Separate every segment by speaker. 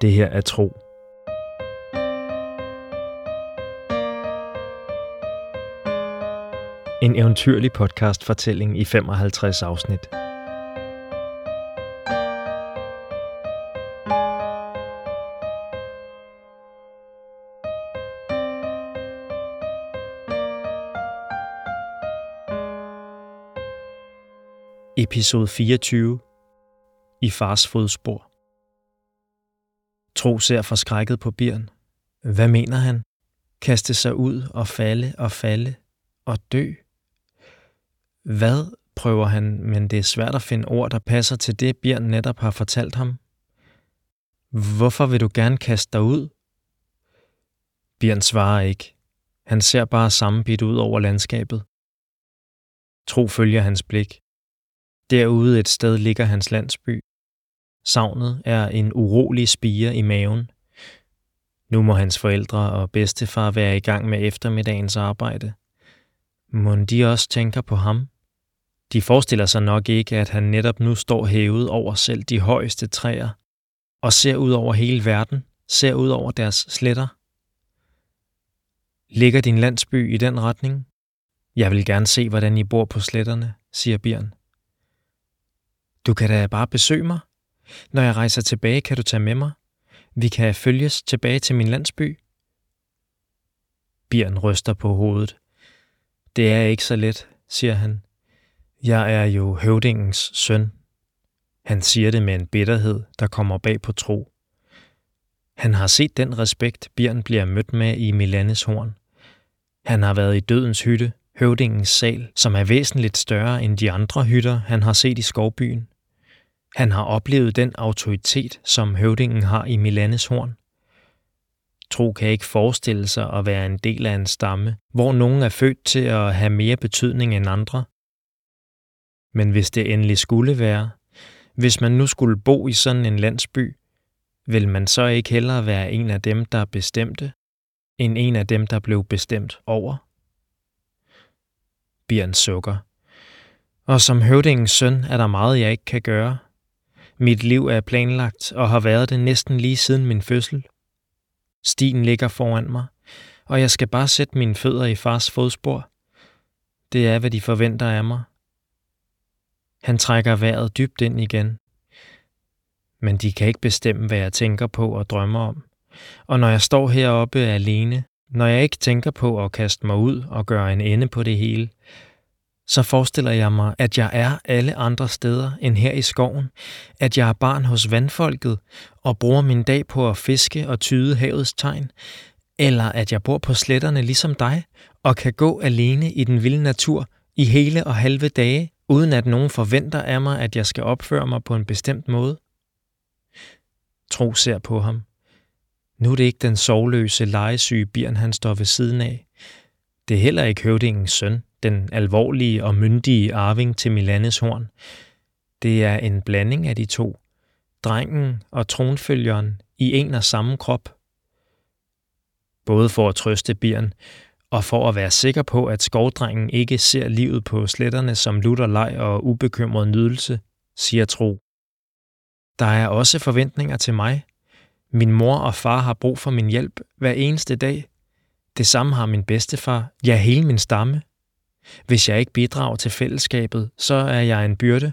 Speaker 1: Det her er tro. En eventyrlig podcast fortælling i 55 afsnit. Episode 24 I fars fodspor Tro ser forskrækket på Birn. Hvad mener han? Kaste sig ud og falde og falde og dø? Hvad, prøver han, men det er svært at finde ord, der passer til det, Bjørn netop har fortalt ham. Hvorfor vil du gerne kaste dig ud? Bjørn svarer ikke. Han ser bare sammenbidt ud over landskabet. Tro følger hans blik. Derude et sted ligger hans landsby. Savnet er en urolig spire i maven. Nu må hans forældre og bedstefar være i gang med eftermiddagens arbejde. Må de også tænker på ham? De forestiller sig nok ikke, at han netop nu står hævet over selv de højeste træer og ser ud over hele verden, ser ud over deres sletter. Ligger din landsby i den retning? Jeg vil gerne se, hvordan I bor på sletterne, siger Bjørn. Du kan da bare besøge mig. Når jeg rejser tilbage, kan du tage med mig. Vi kan følges tilbage til min landsby. Bjørn ryster på hovedet. Det er ikke så let, siger han. Jeg er jo høvdingens søn. Han siger det med en bitterhed, der kommer bag på tro. Han har set den respekt, Bjørn bliver mødt med i Milanes horn. Han har været i dødens hytte, høvdingens sal, som er væsentligt større end de andre hytter, han har set i skovbyen. Han har oplevet den autoritet, som høvdingen har i Milanes horn. Tro kan ikke forestille sig at være en del af en stamme, hvor nogen er født til at have mere betydning end andre. Men hvis det endelig skulle være, hvis man nu skulle bo i sådan en landsby, vil man så ikke hellere være en af dem, der bestemte, end en af dem, der blev bestemt over? Bjørn sukker. Og som høvdingens søn er der meget, jeg ikke kan gøre. Mit liv er planlagt og har været det næsten lige siden min fødsel. Stien ligger foran mig, og jeg skal bare sætte mine fødder i fars fodspor. Det er, hvad de forventer af mig. Han trækker vejret dybt ind igen. Men de kan ikke bestemme, hvad jeg tænker på og drømmer om. Og når jeg står heroppe alene, når jeg ikke tænker på at kaste mig ud og gøre en ende på det hele, så forestiller jeg mig, at jeg er alle andre steder end her i skoven, at jeg er barn hos vandfolket og bruger min dag på at fiske og tyde havets tegn, eller at jeg bor på sletterne ligesom dig og kan gå alene i den vilde natur i hele og halve dage, uden at nogen forventer af mig, at jeg skal opføre mig på en bestemt måde. Tro ser på ham. Nu er det ikke den sovløse, legesyge Birn, han står ved siden af. Det er heller ikke høvdingens søn, den alvorlige og myndige arving til Milanes horn. Det er en blanding af de to, drengen og tronfølgeren i en og samme krop. Både for at trøste Birn, og for at være sikker på, at skovdrengen ikke ser livet på sletterne som lutter leg og ubekymret nydelse, siger Tro. Der er også forventninger til mig. Min mor og far har brug for min hjælp hver eneste dag. Det samme har min bedstefar, ja hele min stamme. Hvis jeg ikke bidrager til fællesskabet, så er jeg en byrde.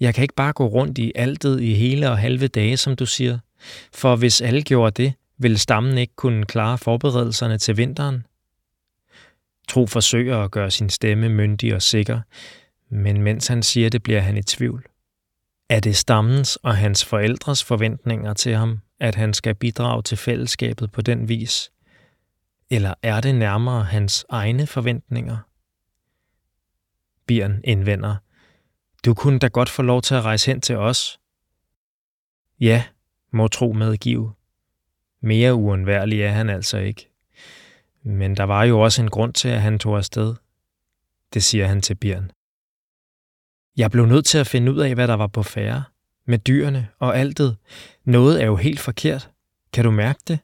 Speaker 1: Jeg kan ikke bare gå rundt i altet i hele og halve dage, som du siger. For hvis alle gjorde det, ville stammen ikke kunne klare forberedelserne til vinteren. Tro forsøger at gøre sin stemme myndig og sikker, men mens han siger det, bliver han i tvivl. Er det stammens og hans forældres forventninger til ham, at han skal bidrage til fællesskabet på den vis? Eller er det nærmere hans egne forventninger? Birn indvender. Du kunne da godt få lov til at rejse hen til os. Ja, må tro medgive. Mere uundværlig er han altså ikke. Men der var jo også en grund til, at han tog afsted. Det siger han til Birn. Jeg blev nødt til at finde ud af, hvad der var på færre. Med dyrene og altet. Noget er jo helt forkert. Kan du mærke det?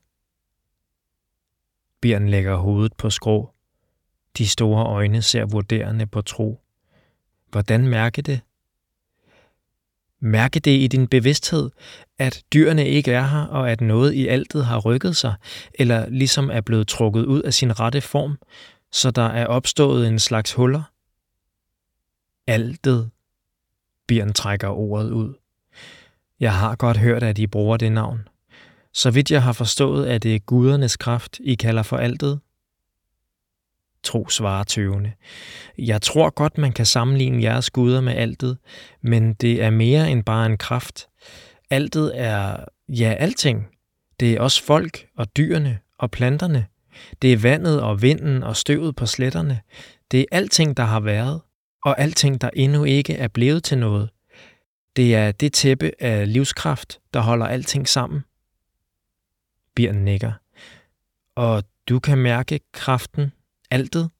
Speaker 1: Birn lægger hovedet på skrå. De store øjne ser vurderende på tro. Hvordan mærke det? Mærke det i din bevidsthed, at dyrene ikke er her, og at noget i altet har rykket sig, eller ligesom er blevet trukket ud af sin rette form, så der er opstået en slags huller. Altet. Bjørn trækker ordet ud. Jeg har godt hørt, at I bruger det navn. Så vidt jeg har forstået, er det gudernes kraft, I kalder for altet. Tro svarer tøvende. Jeg tror godt, man kan sammenligne jeres guder med altet, men det er mere end bare en kraft. Altet er, ja, alting. Det er også folk og dyrene og planterne. Det er vandet og vinden og støvet på sletterne. Det er alting, der har været, og alting, der endnu ikke er blevet til noget. Det er det tæppe af livskraft, der holder alting sammen. Birn nikker. Og du kan mærke kraften, altet?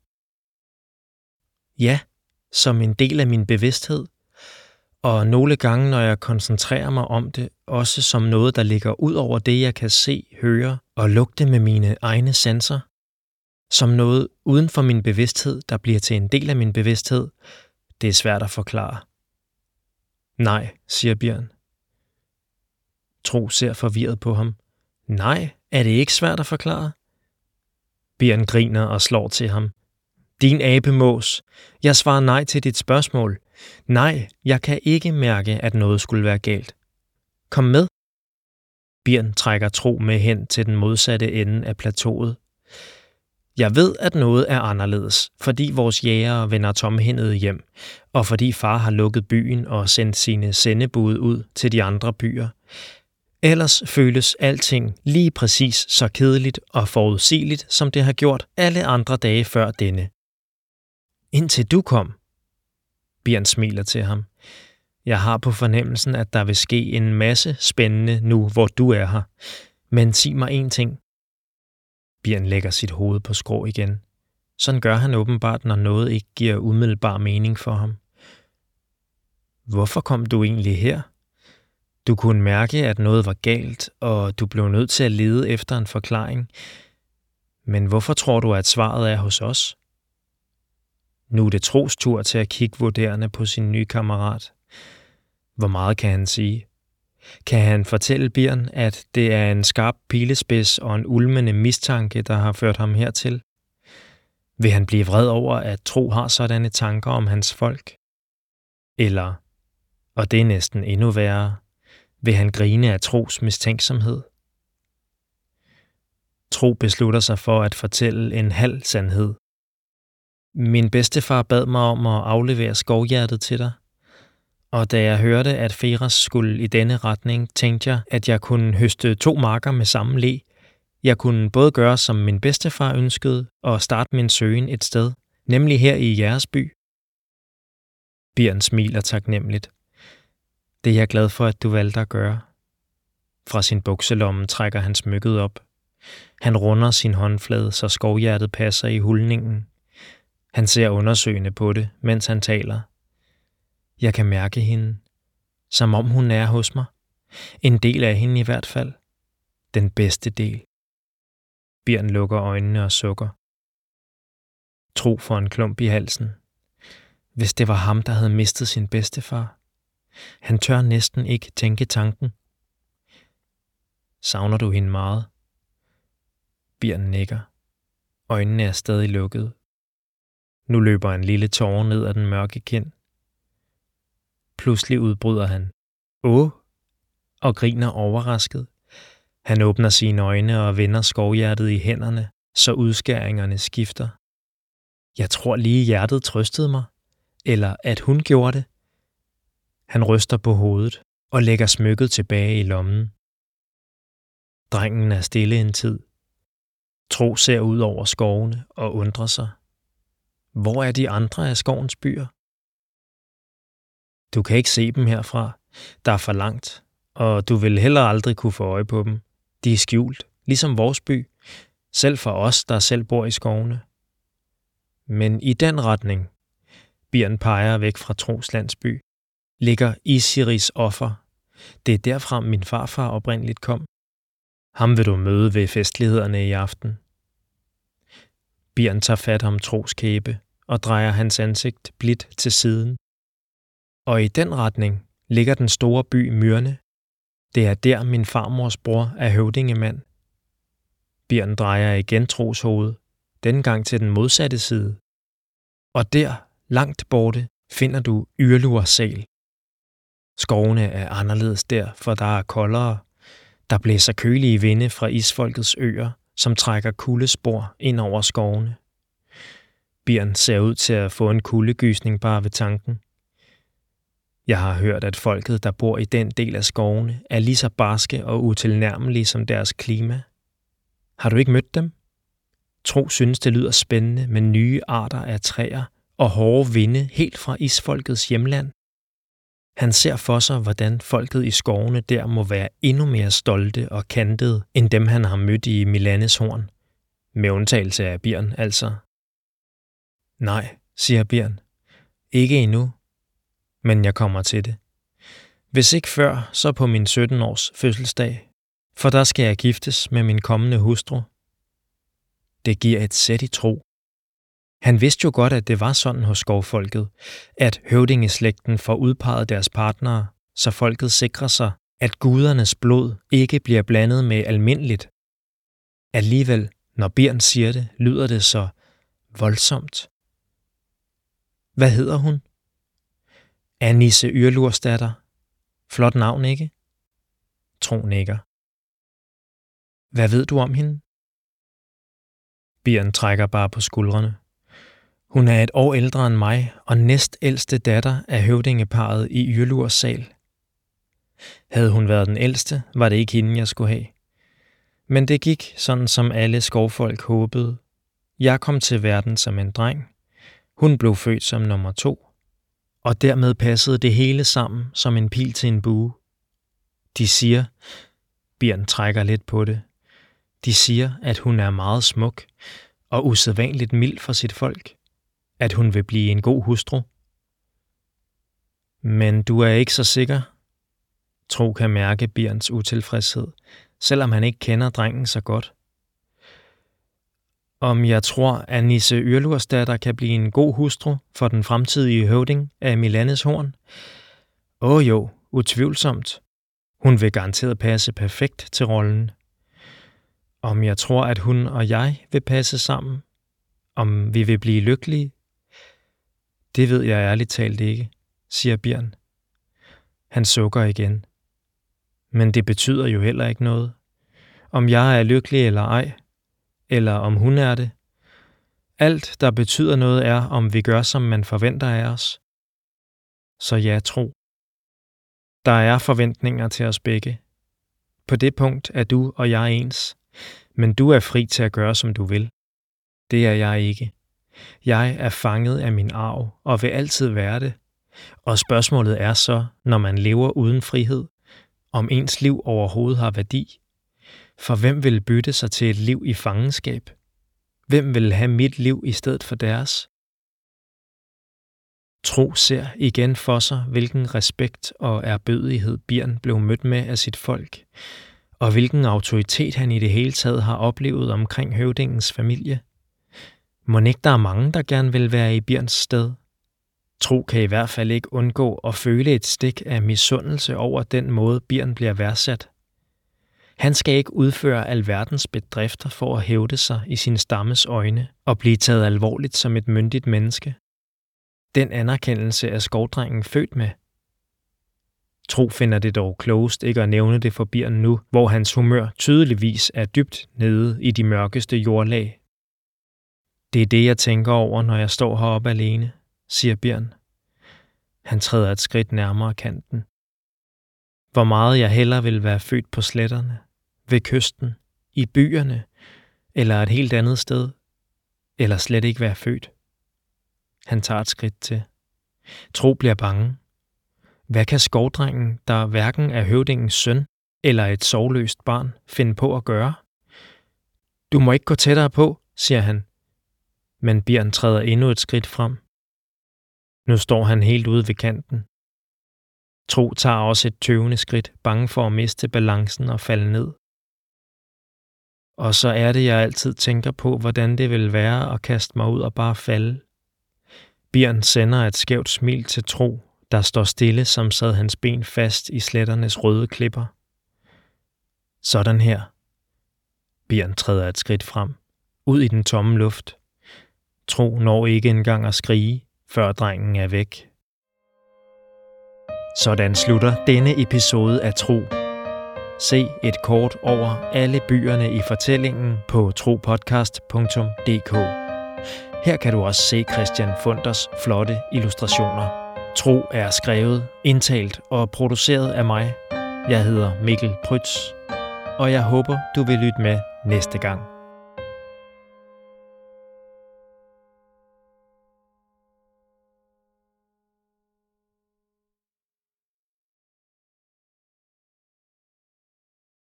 Speaker 1: Ja, som en del af min bevidsthed. Og nogle gange, når jeg koncentrerer mig om det, også som noget, der ligger ud over det, jeg kan se, høre og lugte med mine egne sanser. Som noget uden for min bevidsthed, der bliver til en del af min bevidsthed. Det er svært at forklare. Nej, siger Bjørn. Tro ser forvirret på ham. Nej, er det ikke svært at forklare? Bjørn griner og slår til ham. Din abemås, jeg svarer nej til dit spørgsmål. Nej, jeg kan ikke mærke, at noget skulle være galt. Kom med. Bjørn trækker Tro med hen til den modsatte ende af plateauet. Jeg ved, at noget er anderledes, fordi vores jægere vender tomhændede hjem, og fordi far har lukket byen og sendt sine sendebud ud til de andre byer. Ellers føles alting lige præcis så kedeligt og forudsigeligt, som det har gjort alle andre dage før denne. Indtil du kom. Bjørn smiler til ham. Jeg har på fornemmelsen, at der vil ske en masse spændende nu, hvor du er her. Men sig mig en ting. Bjørn lægger sit hoved på skrå igen. Sådan gør han åbenbart, når noget ikke giver umiddelbar mening for ham. Hvorfor kom du egentlig her? Du kunne mærke, at noget var galt, og du blev nødt til at lede efter en forklaring. Men hvorfor tror du, at svaret er hos os? Nu er det Tros tur til at kigge vurderende på sin nye kammerat. Hvor meget kan han sige? Kan han fortælle Bjørn, at det er en skarp pilespids og en ulmende mistanke, der har ført ham hertil? Vil han blive vred over, at Tro har sådanne tanker om hans folk? Eller, og det er næsten endnu værre, vil han grine af Tros mistænksomhed? Tro beslutter sig for at fortælle en halv sandhed. Min bedstefar bad mig om at aflevere skovhjertet til dig, og da jeg hørte, at Feras skulle i denne retning, tænkte jeg, at jeg kunne høste to marker med samme le. Jeg kunne både gøre, som min bedstefar ønskede, og starte min søgen et sted, nemlig her i jeres by. Bjørn smiler taknemmeligt. Det er jeg glad for, at du valgte at gøre. Fra sin bukselomme trækker han smykket op. Han runder sin håndflade, så skovhjertet passer i hulningen. Han ser undersøgende på det, mens han taler. Jeg kan mærke hende, som om hun er hos mig. En del af hende i hvert fald. Den bedste del. Bjørn lukker øjnene og sukker. Tro for en klump i halsen. Hvis det var ham, der havde mistet sin bedstefar. Han tør næsten ikke tænke tanken. Savner du hende meget? Bjørn nikker. Øjnene er stadig lukkede. Nu løber en lille tårer ned ad den mørke kind. Pludselig udbryder han. Åh! Og griner overrasket. Han åbner sine øjne og vender skovhjertet i hænderne, så udskæringerne skifter. Jeg tror lige hjertet trøstede mig, eller at hun gjorde det. Han ryster på hovedet og lægger smykket tilbage i lommen. Drengen er stille en tid. Tro ser ud over skovene og undrer sig. Hvor er de andre af skovens byer? Du kan ikke se dem herfra. Der er for langt, og du vil heller aldrig kunne få øje på dem. De er skjult, ligesom vores by, selv for os, der selv bor i skovene. Men i den retning, Bjørn peger væk fra Tros landsby, ligger Isiris offer. Det er derfra min farfar oprindeligt kom. Ham vil du møde ved festlighederne i aften. Bjørn tager fat om troskæbe og drejer hans ansigt blidt til siden. Og i den retning ligger den store by Myrne. Det er der, min farmors bror er høvdingemand. Bjørn drejer igen troshovedet, denne gang til den modsatte side. Og der, langt borte, finder du Yrlursal. Skovene er anderledes der, for der er koldere. Der blæser kølige vinde fra isfolkets øer, som trækker kuldespor ind over skovene. Bjørn ser ud til at få en kuldegysning bare ved tanken. Jeg har hørt, at folket, der bor i den del af skovene, er lige så barske og utilnærmelige som deres klima. Har du ikke mødt dem? Tro synes, det lyder spændende med nye arter af træer og hårde vinde helt fra isfolkets hjemland. Han ser for sig, hvordan folket i skovene der må være endnu mere stolte og kantede, end dem han har mødt i Milanes horn. Med undtagelse af Bjørn, altså. Nej, siger Bjørn. Ikke endnu. Men jeg kommer til det. Hvis ikke før, så på min 17-års fødselsdag. For der skal jeg giftes med min kommende hustru. Det giver et sæt i tro. Han vidste jo godt, at det var sådan hos skovfolket, at høvdingeslægten får udpeget deres partnere, så folket sikrer sig, at gudernes blod ikke bliver blandet med almindeligt. Alligevel, når Bjørn siger det, lyder det så voldsomt. Hvad hedder hun? Anisse Yrlursdatter. Flot navn, ikke? Tro nikker. Hvad ved du om hende? Bjørn trækker bare på skuldrene. Hun er et år ældre end mig og næstældste datter af høvdingeparet i Yrlurs sal. Havde hun været den ældste, var det ikke hende, jeg skulle have. Men det gik sådan, som alle skovfolk håbede. Jeg kom til verden som en dreng. Hun blev født som nummer to. Og dermed passede det hele sammen som en pil til en bue. De siger, Bjørn trækker lidt på det, de siger, at hun er meget smuk og usædvanligt mild for sit folk at hun vil blive en god hustru. Men du er ikke så sikker. Tro kan mærke Bjørns utilfredshed, selvom han ikke kender drengen så godt. Om jeg tror, at Nisse Yrlursdatter kan blive en god hustru for den fremtidige høvding af Milanes horn? Åh oh, jo, utvivlsomt. Hun vil garanteret passe perfekt til rollen. Om jeg tror, at hun og jeg vil passe sammen? Om vi vil blive lykkelige? Det ved jeg ærligt talt ikke, siger Bjørn. Han sukker igen. Men det betyder jo heller ikke noget. Om jeg er lykkelig eller ej, eller om hun er det. Alt, der betyder noget, er, om vi gør, som man forventer af os. Så ja, tro. Der er forventninger til os begge. På det punkt er du og jeg ens, men du er fri til at gøre, som du vil. Det er jeg ikke. Jeg er fanget af min arv og vil altid være det. Og spørgsmålet er så, når man lever uden frihed, om ens liv overhovedet har værdi. For hvem vil bytte sig til et liv i fangenskab? Hvem vil have mit liv i stedet for deres? Tro ser igen for sig, hvilken respekt og erbødighed Bjørn blev mødt med af sit folk, og hvilken autoritet han i det hele taget har oplevet omkring høvdingens familie. Må ikke der er mange, der gerne vil være i Bjørns sted? Tro kan i hvert fald ikke undgå at føle et stik af misundelse over den måde, Bjørn bliver værdsat. Han skal ikke udføre alverdens bedrifter for at hævde sig i sin stammes øjne og blive taget alvorligt som et myndigt menneske. Den anerkendelse er skovdrengen født med. Tro finder det dog klogest ikke at nævne det for Bjørn nu, hvor hans humør tydeligvis er dybt nede i de mørkeste jordlag det er det, jeg tænker over, når jeg står heroppe alene, siger Bjørn. Han træder et skridt nærmere kanten. Hvor meget jeg heller vil være født på sletterne, ved kysten, i byerne, eller et helt andet sted, eller slet ikke være født. Han tager et skridt til. Tro bliver bange. Hvad kan skovdrengen, der hverken er høvdingens søn eller et sovløst barn, finde på at gøre? Du må ikke gå tættere på, siger han, men Bjørn træder endnu et skridt frem. Nu står han helt ude ved kanten. Tro tager også et tøvende skridt, bange for at miste balancen og falde ned. Og så er det, jeg altid tænker på, hvordan det vil være at kaste mig ud og bare falde. Bjørn sender et skævt smil til Tro, der står stille, som sad hans ben fast i sletternes røde klipper. Sådan her. Bjørn træder et skridt frem, ud i den tomme luft. Tro når ikke engang at skrige, før drengen er væk. Sådan slutter denne episode af Tro. Se et kort over alle byerne i fortællingen på tropodcast.dk. Her kan du også se Christian Funders flotte illustrationer. Tro er skrevet, indtalt og produceret af mig. Jeg hedder Mikkel Prytz, og jeg håber, du vil lytte med næste gang.